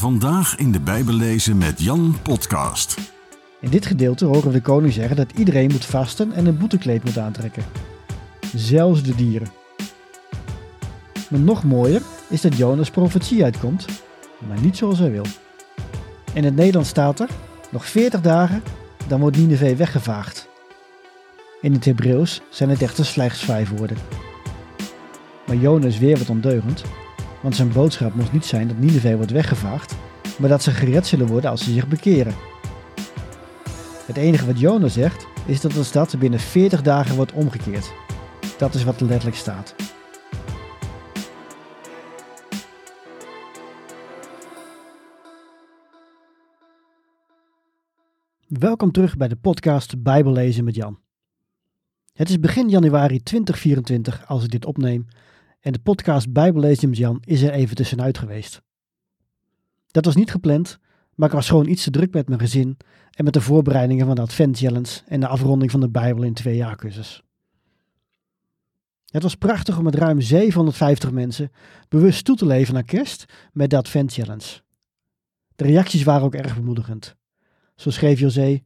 Vandaag in de Bijbel lezen met Jan Podcast. In dit gedeelte horen we de koning zeggen dat iedereen moet vasten en een boetekleed moet aantrekken. Zelfs de dieren. Maar nog mooier is dat Jonas profetie uitkomt, maar niet zoals hij wil. In het Nederlands staat er, nog 40 dagen, dan wordt Nineveh weggevaagd. In het Hebreeuws zijn het echter slechts vijf woorden. Maar Jonas weer wat ondeugend, want zijn boodschap moest niet zijn dat Nineveh wordt weggevaagd, maar dat ze gered zullen worden als ze zich bekeren. Het enige wat Jonas zegt is dat de stad binnen 40 dagen wordt omgekeerd. Dat is wat er letterlijk staat. Welkom terug bij de podcast Bijbel lezen met Jan. Het is begin januari 2024 als ik dit opneem en de podcast Bijbellezen met Jan is er even tussenuit geweest. Dat was niet gepland, maar ik was gewoon iets te druk met mijn gezin en met de voorbereidingen van de Advent Challenge en de afronding van de Bijbel in twee jaar cursus. Het was prachtig om met ruim 750 mensen bewust toe te leven naar kerst met de Advent Challenge. De reacties waren ook erg bemoedigend. Zo schreef José,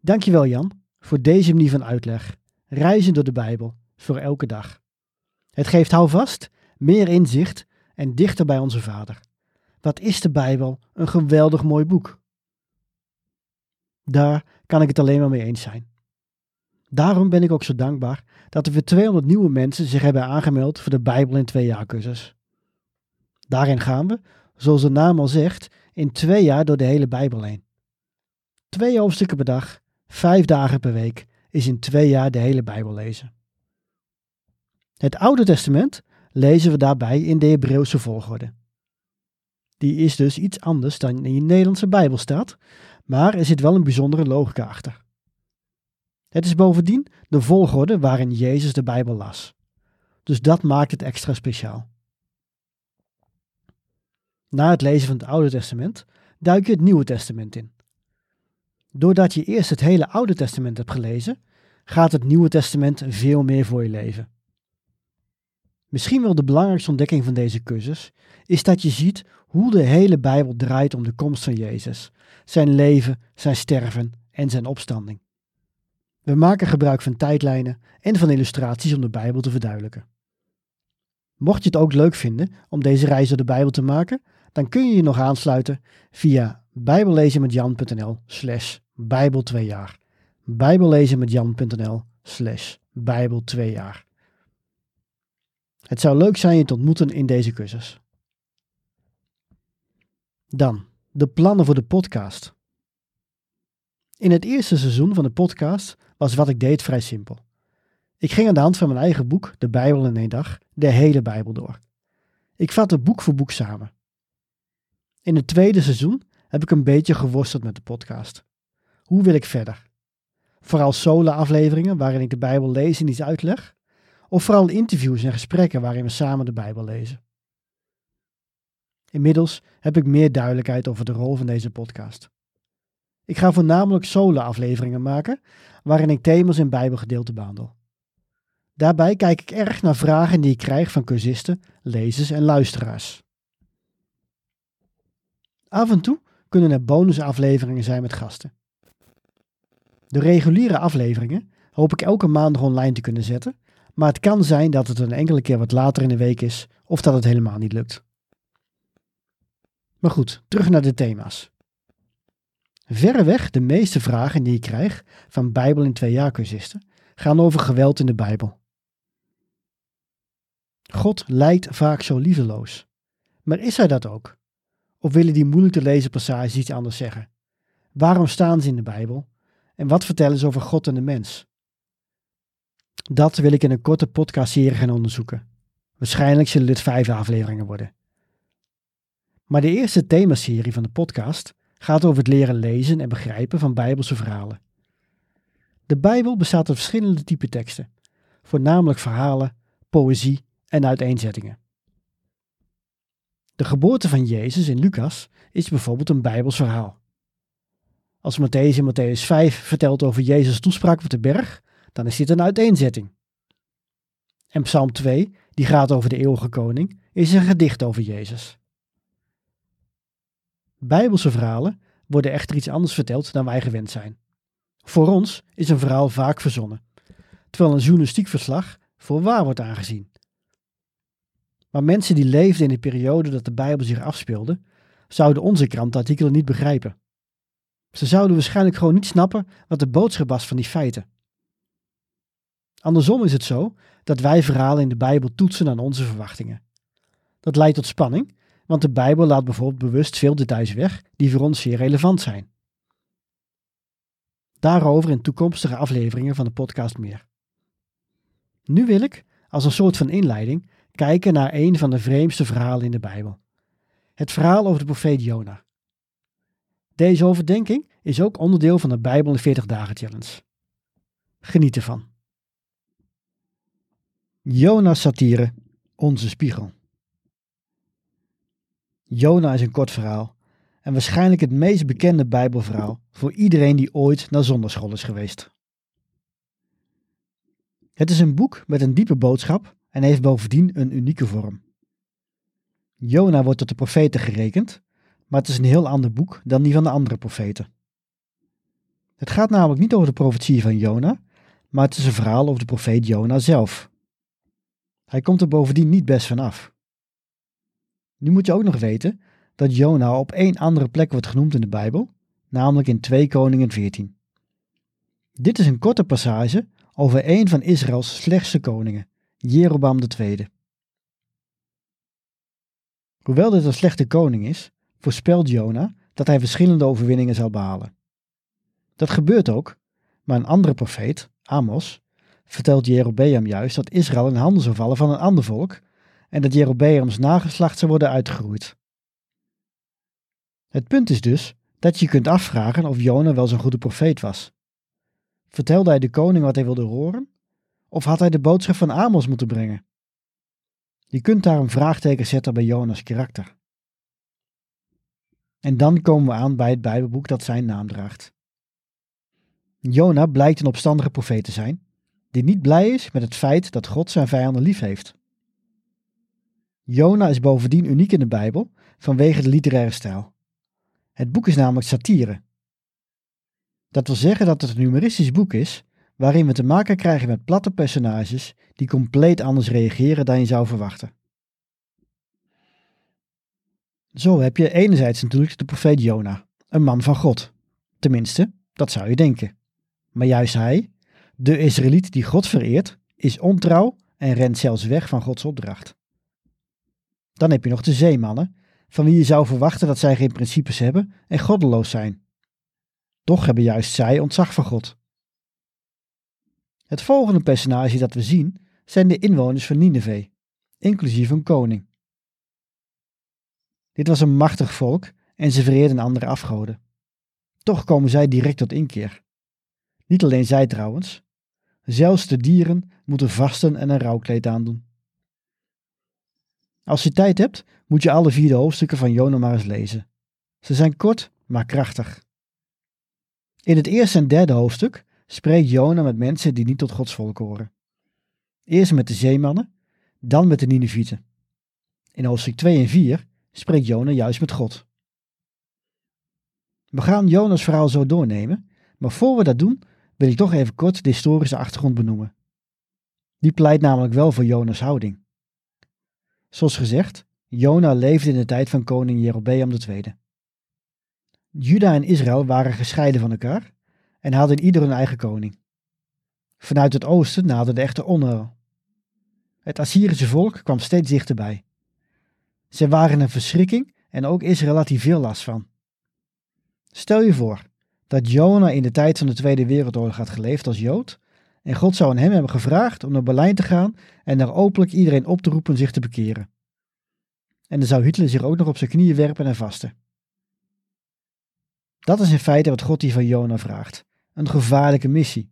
Dankjewel Jan voor deze manier van uitleg, reizen door de Bijbel, voor elke dag. Het geeft houvast, meer inzicht en dichter bij onze Vader. Wat is de Bijbel een geweldig mooi boek? Daar kan ik het alleen maar mee eens zijn. Daarom ben ik ook zo dankbaar dat er weer 200 nieuwe mensen zich hebben aangemeld voor de Bijbel in twee jaar cursus. Daarin gaan we, zoals de naam al zegt, in twee jaar door de hele Bijbel heen. Twee hoofdstukken per dag, vijf dagen per week, is in twee jaar de hele Bijbel lezen. Het Oude Testament lezen we daarbij in de Hebreeuwse volgorde. Die is dus iets anders dan in je Nederlandse Bijbel staat, maar er zit wel een bijzondere logica achter. Het is bovendien de volgorde waarin Jezus de Bijbel las. Dus dat maakt het extra speciaal. Na het lezen van het Oude Testament duik je het Nieuwe Testament in. Doordat je eerst het hele Oude Testament hebt gelezen, gaat het Nieuwe Testament veel meer voor je leven. Misschien wel de belangrijkste ontdekking van deze cursus is dat je ziet hoe de hele Bijbel draait om de komst van Jezus, zijn leven, zijn sterven en zijn opstanding. We maken gebruik van tijdlijnen en van illustraties om de Bijbel te verduidelijken. Mocht je het ook leuk vinden om deze reis door de Bijbel te maken, dan kun je je nog aansluiten via bijbellezenmetjan.nl slash bijbel 2 jaar. bijbellezenmetjan.nl slash bijbel 2 jaar. Het zou leuk zijn je te ontmoeten in deze cursus. Dan de plannen voor de podcast. In het eerste seizoen van de podcast was wat ik deed vrij simpel. Ik ging aan de hand van mijn eigen boek, De Bijbel in één dag, de hele Bijbel door. Ik vatte boek voor boek samen. In het tweede seizoen heb ik een beetje geworsteld met de podcast. Hoe wil ik verder? Vooral solo-afleveringen waarin ik de Bijbel lees en iets uitleg? Of vooral interviews en gesprekken waarin we samen de Bijbel lezen? Inmiddels heb ik meer duidelijkheid over de rol van deze podcast. Ik ga voornamelijk solo-afleveringen maken waarin ik thema's in Bijbelgedeelten behandel. Daarbij kijk ik erg naar vragen die ik krijg van cursisten, lezers en luisteraars. Af en toe kunnen er bonusafleveringen zijn met gasten. De reguliere afleveringen hoop ik elke maandag online te kunnen zetten, maar het kan zijn dat het een enkele keer wat later in de week is of dat het helemaal niet lukt. Maar goed, terug naar de thema's. Verreweg de meeste vragen die ik krijg van Bijbel in twee jaar cursisten gaan over geweld in de Bijbel. God lijkt vaak zo liefdeloos. Maar is hij dat ook? Of willen die moeilijk te lezen passages iets anders zeggen? Waarom staan ze in de Bijbel? En wat vertellen ze over God en de mens? Dat wil ik in een korte podcastserie gaan onderzoeken. Waarschijnlijk zullen dit vijf afleveringen worden. Maar de eerste themaserie van de podcast gaat over het leren lezen en begrijpen van Bijbelse verhalen. De Bijbel bestaat uit verschillende typen teksten, voornamelijk verhalen, poëzie en uiteenzettingen. De geboorte van Jezus in Lucas is bijvoorbeeld een Bijbels verhaal. Als Matthäus in Matthäus 5 vertelt over Jezus' toespraak op de berg, dan is dit een uiteenzetting. En Psalm 2, die gaat over de eeuwige koning, is een gedicht over Jezus. Bijbelse verhalen worden echter iets anders verteld dan wij gewend zijn. Voor ons is een verhaal vaak verzonnen, terwijl een journalistiek verslag voor waar wordt aangezien. Maar mensen die leefden in de periode dat de Bijbel zich afspeelde, zouden onze krantartikelen niet begrijpen. Ze zouden waarschijnlijk gewoon niet snappen wat de boodschap was van die feiten. Andersom is het zo dat wij verhalen in de Bijbel toetsen aan onze verwachtingen. Dat leidt tot spanning, want de Bijbel laat bijvoorbeeld bewust veel details weg die voor ons zeer relevant zijn. Daarover in toekomstige afleveringen van de podcast meer. Nu wil ik, als een soort van inleiding, kijken naar een van de vreemdste verhalen in de Bijbel. Het verhaal over de profeet Jona. Deze overdenking is ook onderdeel van de Bijbel in 40 dagen challenge. Geniet ervan. Jona's satire, onze spiegel. Jona is een kort verhaal en waarschijnlijk het meest bekende Bijbelverhaal voor iedereen die ooit naar zonderschool is geweest. Het is een boek met een diepe boodschap en heeft bovendien een unieke vorm. Jona wordt tot de profeten gerekend, maar het is een heel ander boek dan die van de andere profeten. Het gaat namelijk niet over de profetie van Jona, maar het is een verhaal over de profeet Jona zelf. Hij komt er bovendien niet best van af. Nu moet je ook nog weten dat Jona op één andere plek wordt genoemd in de Bijbel, namelijk in 2 Koningen 14. Dit is een korte passage over een van Israëls slechtste koningen, Jeroboam II. Hoewel dit een slechte koning is, voorspelt Jona dat hij verschillende overwinningen zal behalen. Dat gebeurt ook, maar een andere profeet, Amos, vertelt Jerobeam juist dat Israël in handen zou vallen van een ander volk en dat Jerobeams nageslacht zou worden uitgeroeid. Het punt is dus dat je kunt afvragen of Jona wel zo'n goede profeet was. Vertelde hij de koning wat hij wilde horen? Of had hij de boodschap van Amos moeten brengen? Je kunt daar een vraagteken zetten bij Jonas' karakter. En dan komen we aan bij het Bijbelboek dat zijn naam draagt. Jona blijkt een opstandige profeet te zijn, die niet blij is met het feit dat God zijn vijanden lief heeft. Jona is bovendien uniek in de Bijbel vanwege de literaire stijl. Het boek is namelijk satire. Dat wil zeggen dat het een humoristisch boek is waarin we te maken krijgen met platte personages die compleet anders reageren dan je zou verwachten. Zo heb je enerzijds natuurlijk de profeet Jona, een man van God. Tenminste, dat zou je denken. Maar juist hij, de Israëliet die God vereert, is ontrouw en rent zelfs weg van Gods opdracht. Dan heb je nog de zeemannen, van wie je zou verwachten dat zij geen principes hebben en goddeloos zijn. Toch hebben juist zij ontzag voor God. Het volgende personage dat we zien zijn de inwoners van Nineveh, inclusief een koning. Dit was een machtig volk en ze vereerden andere afgoden. Toch komen zij direct tot inkeer. Niet alleen zij trouwens, zelfs de dieren moeten vasten en een rouwkleed aandoen. Als je tijd hebt, moet je alle vier de hoofdstukken van Jona maar eens lezen. Ze zijn kort, maar krachtig. In het eerste en derde hoofdstuk spreekt Jona met mensen die niet tot Gods volk horen. Eerst met de zeemannen, dan met de Ninevieten. In hoofdstuk 2 en 4 spreekt Jona juist met God. We gaan Jonas verhaal zo doornemen, maar voor we dat doen, wil ik toch even kort de historische achtergrond benoemen. Die pleit namelijk wel voor Jonas' houding. Zoals gezegd, Jona leefde in de tijd van koning Jerobeam II. Juda en Israël waren gescheiden van elkaar en hadden ieder hun eigen koning. Vanuit het oosten naderde echter onheil. Het Assyrische volk kwam steeds dichterbij. Ze waren een verschrikking en ook Israël had hier veel last van. Stel je voor dat Jona in de tijd van de Tweede Wereldoorlog had geleefd als Jood en God zou aan hem hebben gevraagd om naar Berlijn te gaan en daar openlijk iedereen op te roepen zich te bekeren. En dan zou Hitler zich ook nog op zijn knieën werpen en vasten. Dat is in feite wat God hier van Jona vraagt. Een gevaarlijke missie.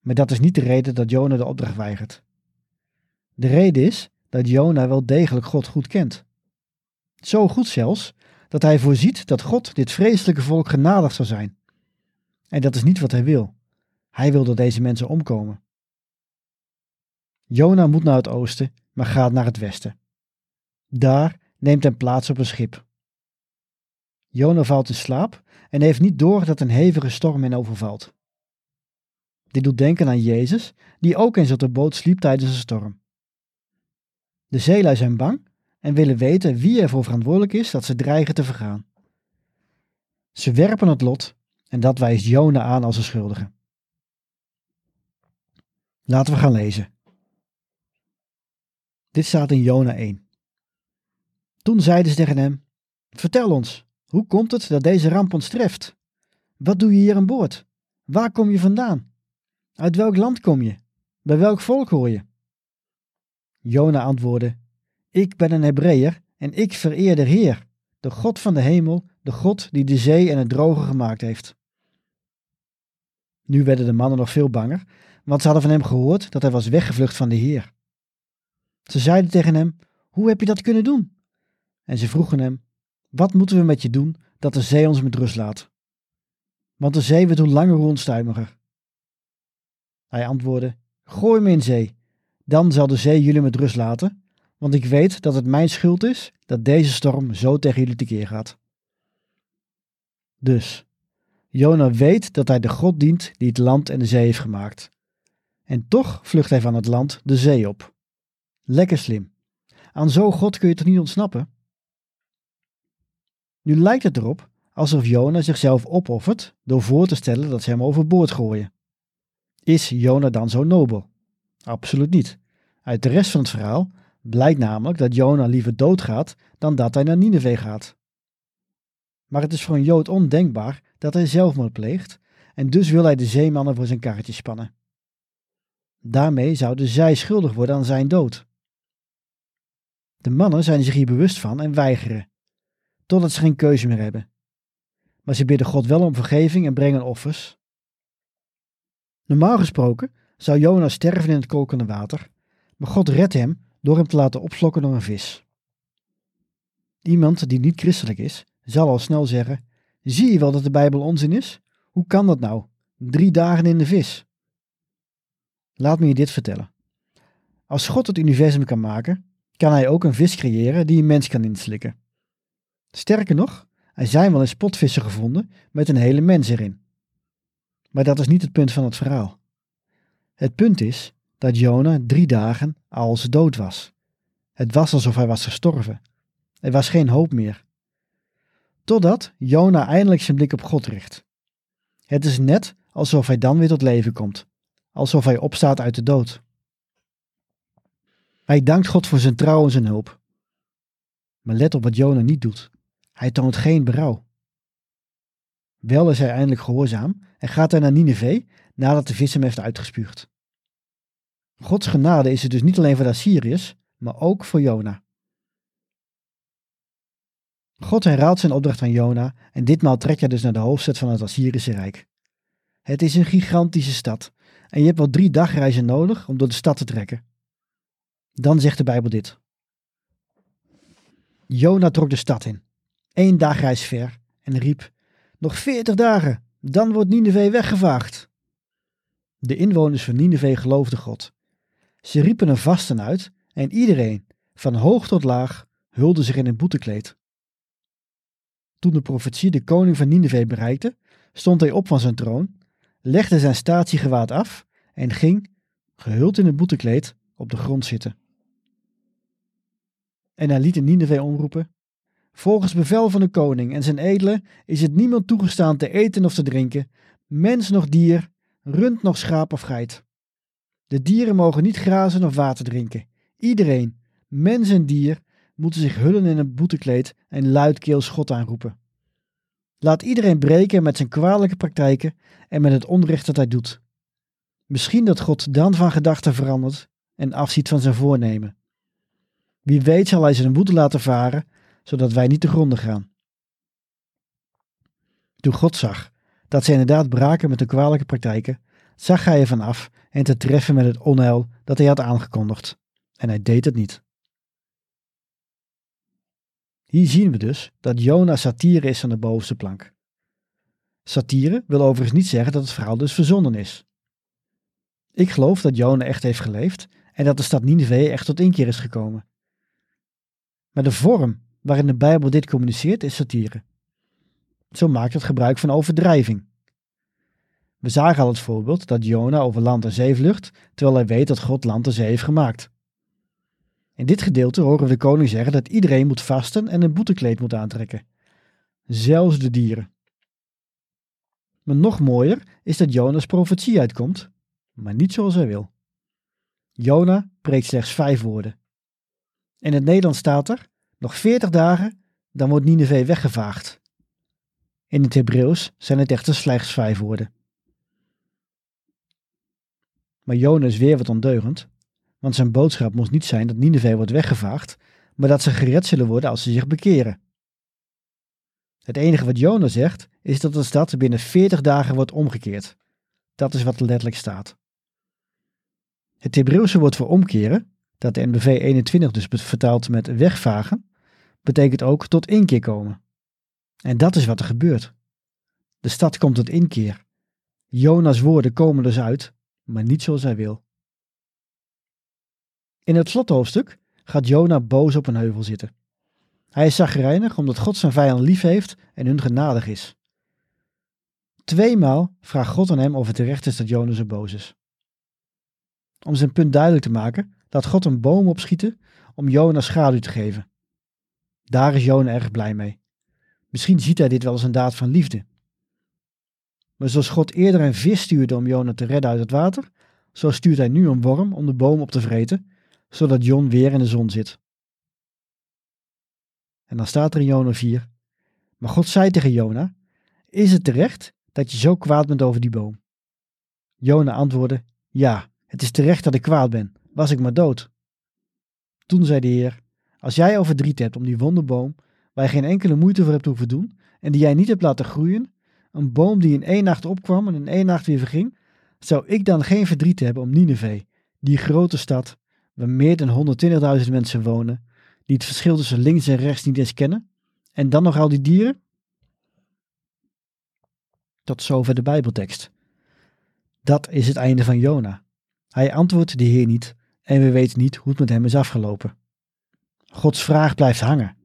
Maar dat is niet de reden dat Jona de opdracht weigert. De reden is dat Jona wel degelijk God goed kent. Zo goed zelfs dat hij voorziet dat God dit vreselijke volk genadig zal zijn. En dat is niet wat hij wil. Hij wil dat deze mensen omkomen. Jona moet naar het oosten, maar gaat naar het westen. Daar neemt hij plaats op een schip. Jona valt in slaap en heeft niet door dat een hevige storm hen overvalt. Dit doet denken aan Jezus, die ook eens op de boot sliep tijdens een storm. De zeelui zijn bang en willen weten wie ervoor verantwoordelijk is dat ze dreigen te vergaan. Ze werpen het lot en dat wijst Jona aan als een schuldige. Laten we gaan lezen. Dit staat in Jona 1. Toen zeiden ze tegen hem: Vertel ons, hoe komt het dat deze ramp ons treft? Wat doe je hier aan boord? Waar kom je vandaan? Uit welk land kom je? Bij welk volk hoor je? Jona antwoordde: Ik ben een Hebreeër en ik vereer de Heer, de God van de hemel, de God die de zee en het droge gemaakt heeft. Nu werden de mannen nog veel banger, want ze hadden van hem gehoord dat hij was weggevlucht van de Heer. Ze zeiden tegen hem: Hoe heb je dat kunnen doen? En ze vroegen hem: Wat moeten we met je doen dat de zee ons met rust laat? Want de zee werd hoe langer hoe onstuimiger. Hij antwoordde: Gooi me in zee, dan zal de zee jullie met rust laten, want ik weet dat het mijn schuld is dat deze storm zo tegen jullie tekeer gaat. Dus, Jona weet dat hij de God dient die het land en de zee heeft gemaakt. En toch vlucht hij van het land de zee op. Lekker slim. Aan zo'n God kun je toch niet ontsnappen? Nu lijkt het erop alsof Jona zichzelf opoffert door voor te stellen dat ze hem overboord gooien. Is Jona dan zo nobel? Absoluut niet. Uit de rest van het verhaal blijkt namelijk dat Jona liever doodgaat dan dat hij naar Nineveh gaat. Maar het is voor een Jood ondenkbaar dat hij zelfmoord pleegt en dus wil hij de zeemannen voor zijn karretje spannen. Daarmee zouden zij schuldig worden aan zijn dood. De mannen zijn zich hier bewust van en weigeren, totdat ze geen keuze meer hebben. Maar ze bidden God wel om vergeving en brengen offers. Normaal gesproken zou Jona sterven in het kokende water, maar God redt hem door hem te laten opslokken door een vis. Iemand die niet christelijk is, zal al snel zeggen: Zie je wel dat de Bijbel onzin is? Hoe kan dat nou? Drie dagen in de vis. Laat me je dit vertellen. Als God het universum kan maken, kan hij ook een vis creëren die een mens kan inslikken. Sterker nog, er zijn wel eens potvissen gevonden met een hele mens erin. Maar dat is niet het punt van het verhaal. Het punt is dat Jona drie dagen als dood was. Het was alsof hij was gestorven. Er was geen hoop meer. Totdat Jona eindelijk zijn blik op God richt. Het is net alsof hij dan weer tot leven komt, alsof hij opstaat uit de dood. Hij dankt God voor zijn trouw en zijn hulp. Maar let op wat Jona niet doet. Hij toont geen berouw. Wel is hij eindelijk gehoorzaam en gaat hij naar Nineveh nadat de vis hem heeft uitgespuugd. Gods genade is er dus niet alleen voor de Assyriërs, maar ook voor Jona. God herhaalt zijn opdracht aan Jona en ditmaal trekt hij dus naar de hoofdstad van het Assyrische Rijk. Het is een gigantische stad en je hebt wel drie dagreizen nodig om door de stad te trekken. Dan zegt de Bijbel dit. Jona trok de stad in, één dagreis ver, en riep, nog veertig dagen, dan wordt Nineveh weggevaagd. De inwoners van Nineveh geloofden God. Ze riepen een vasten uit en iedereen, van hoog tot laag, hulde zich in een boetekleed. Toen de profetie de koning van Nineveh bereikte, stond hij op van zijn troon, legde zijn statiegewaad af en ging, gehuld in een boetekleed, op de grond zitten. En hij liet in Nineveh omroepen: Volgens bevel van de koning en zijn edelen is het niemand toegestaan te eten of te drinken, mens noch dier, rund noch schaap of geit. De dieren mogen niet grazen of water drinken. Iedereen, mens en dier, moeten zich hullen in een boetekleed en luidkeels God aanroepen. Laat iedereen breken met zijn kwalijke praktijken en met het onrecht dat hij doet. Misschien dat God dan van gedachten verandert en afziet van zijn voornemen. Wie weet zal hij zijn woede laten varen, zodat wij niet te gronden gaan. Toen God zag dat ze inderdaad braken met de kwalijke praktijken, zag hij ervan af en te treffen met het onheil dat hij had aangekondigd. En hij deed het niet. Hier zien we dus dat Jona satire is aan de bovenste plank. Satire wil overigens niet zeggen dat het verhaal dus verzonnen is. Ik geloof dat Jona echt heeft geleefd en dat de stad Nineveh echt tot inkeer is gekomen. Maar de vorm waarin de Bijbel dit communiceert is satire. Zo maakt het gebruik van overdrijving. We zagen al het voorbeeld dat Jona over land en zee vlucht, terwijl hij weet dat God land en zee heeft gemaakt. In dit gedeelte horen we de koning zeggen dat iedereen moet vasten en een boetekleed moet aantrekken. Zelfs de dieren. Maar nog mooier is dat Jona's profetie uitkomt, maar niet zoals hij wil. Jona preekt slechts vijf woorden. In het Nederlands staat er, nog veertig dagen, dan wordt Nineveh weggevaagd. In het Hebreeuws zijn het echter slechts vijf woorden. Maar Jona is weer wat ondeugend, want zijn boodschap moest niet zijn dat Nineveh wordt weggevaagd, maar dat ze gered zullen worden als ze zich bekeren. Het enige wat Jona zegt, is dat de stad binnen 40 dagen wordt omgekeerd. Dat is wat er letterlijk staat. Het Hebreeuwse woord voor omkeren, dat de NBV 21 dus vertaalt met wegvagen, betekent ook tot inkeer komen. En dat is wat er gebeurt. De stad komt tot inkeer. Jona's woorden komen dus uit, maar niet zoals hij wil. In het slothoofdstuk gaat Jona boos op een heuvel zitten. Hij is zagrijnig omdat God zijn vijand lief heeft en hun genadig is. Tweemaal vraagt God aan hem of het terecht is dat Jona zo boos is. Om zijn punt duidelijk te maken, laat God een boom opschieten om Jona schaduw te geven. Daar is Jona erg blij mee. Misschien ziet hij dit wel als een daad van liefde. Maar zoals God eerder een vis stuurde om Jona te redden uit het water, zo stuurt hij nu een worm om de boom op te vreten, zodat Jon weer in de zon zit. En dan staat er in Jona 4. Maar God zei tegen Jona: Is het terecht dat je zo kwaad bent over die boom? Jona antwoordde: Ja, het is terecht dat ik kwaad ben. Was ik maar dood. Toen zei de Heer: Als jij over verdriet hebt om die wonderboom, waar je geen enkele moeite voor hebt hoeven doen en die jij niet hebt laten groeien, een boom die in één nacht opkwam en in één nacht weer verging, zou ik dan geen verdriet hebben om Nineveh, die grote stad waar meer dan 120.000 mensen wonen, die het verschil tussen links en rechts niet eens kennen, en dan nog al die dieren? Tot zover de Bijbeltekst. Dat is het einde van Jona. Hij antwoordt de Heer niet en we weten niet hoe het met hem is afgelopen. Gods vraag blijft hangen.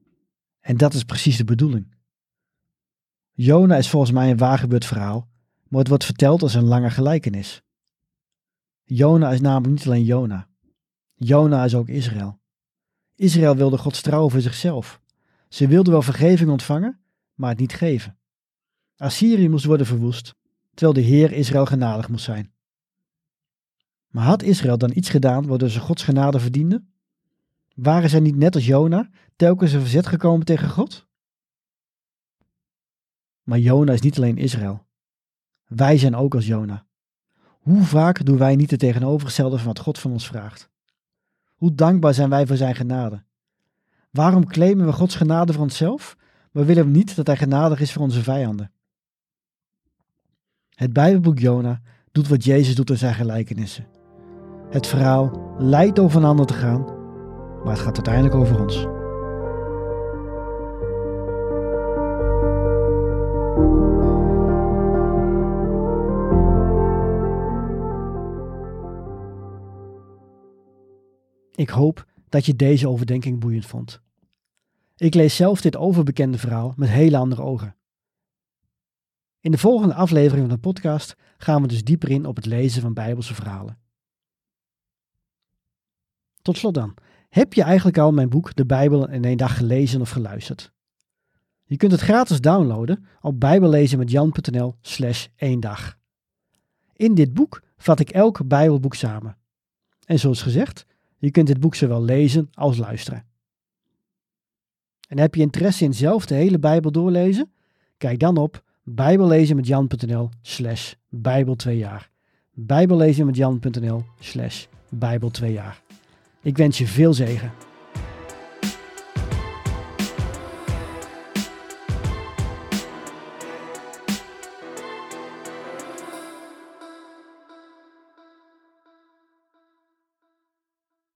En dat is precies de bedoeling. Jona is volgens mij een waargebeurd verhaal, maar het wordt verteld als een lange gelijkenis. Jona is namelijk niet alleen Jona. Jona is ook Israël. Israël wilde Gods trouw voor zichzelf. Ze wilden wel vergeving ontvangen, maar het niet geven. Assyrië moest worden verwoest, terwijl de Heer Israël genadig moest zijn. Maar had Israël dan iets gedaan waardoor ze Gods genade verdienden? Waren zij niet net als Jona telkens in verzet gekomen tegen God? Maar Jona is niet alleen Israël. Wij zijn ook als Jona. Hoe vaak doen wij niet het tegenovergestelde van wat God van ons vraagt? Hoe dankbaar zijn wij voor zijn genade? Waarom claimen we Gods genade voor onszelf, maar willen we niet dat hij genadig is voor onze vijanden? Het Bijbelboek Jona doet wat Jezus doet in zijn gelijkenissen. Het verhaal lijkt over een ander te gaan, maar het gaat uiteindelijk over ons. Ik hoop dat je deze overdenking boeiend vond. Ik lees zelf dit overbekende verhaal met hele andere ogen. In de volgende aflevering van de podcast gaan we dus dieper in op het lezen van Bijbelse verhalen. Tot slot dan, heb je eigenlijk al mijn boek De Bijbel in één dag gelezen of geluisterd? Je kunt het gratis downloaden op bijbellezenmetjan.nl slash één dag. In dit boek vat ik elk Bijbelboek samen. En zoals gezegd, je kunt dit boek zowel lezen als luisteren. En heb je interesse in zelf de hele Bijbel doorlezen? Kijk dan op bijbellezenmetjan.nl slash bijbel 2 jaar. bijbellezenmetjan.nl slash bijbel 2 jaar. Ik wens je veel zegen.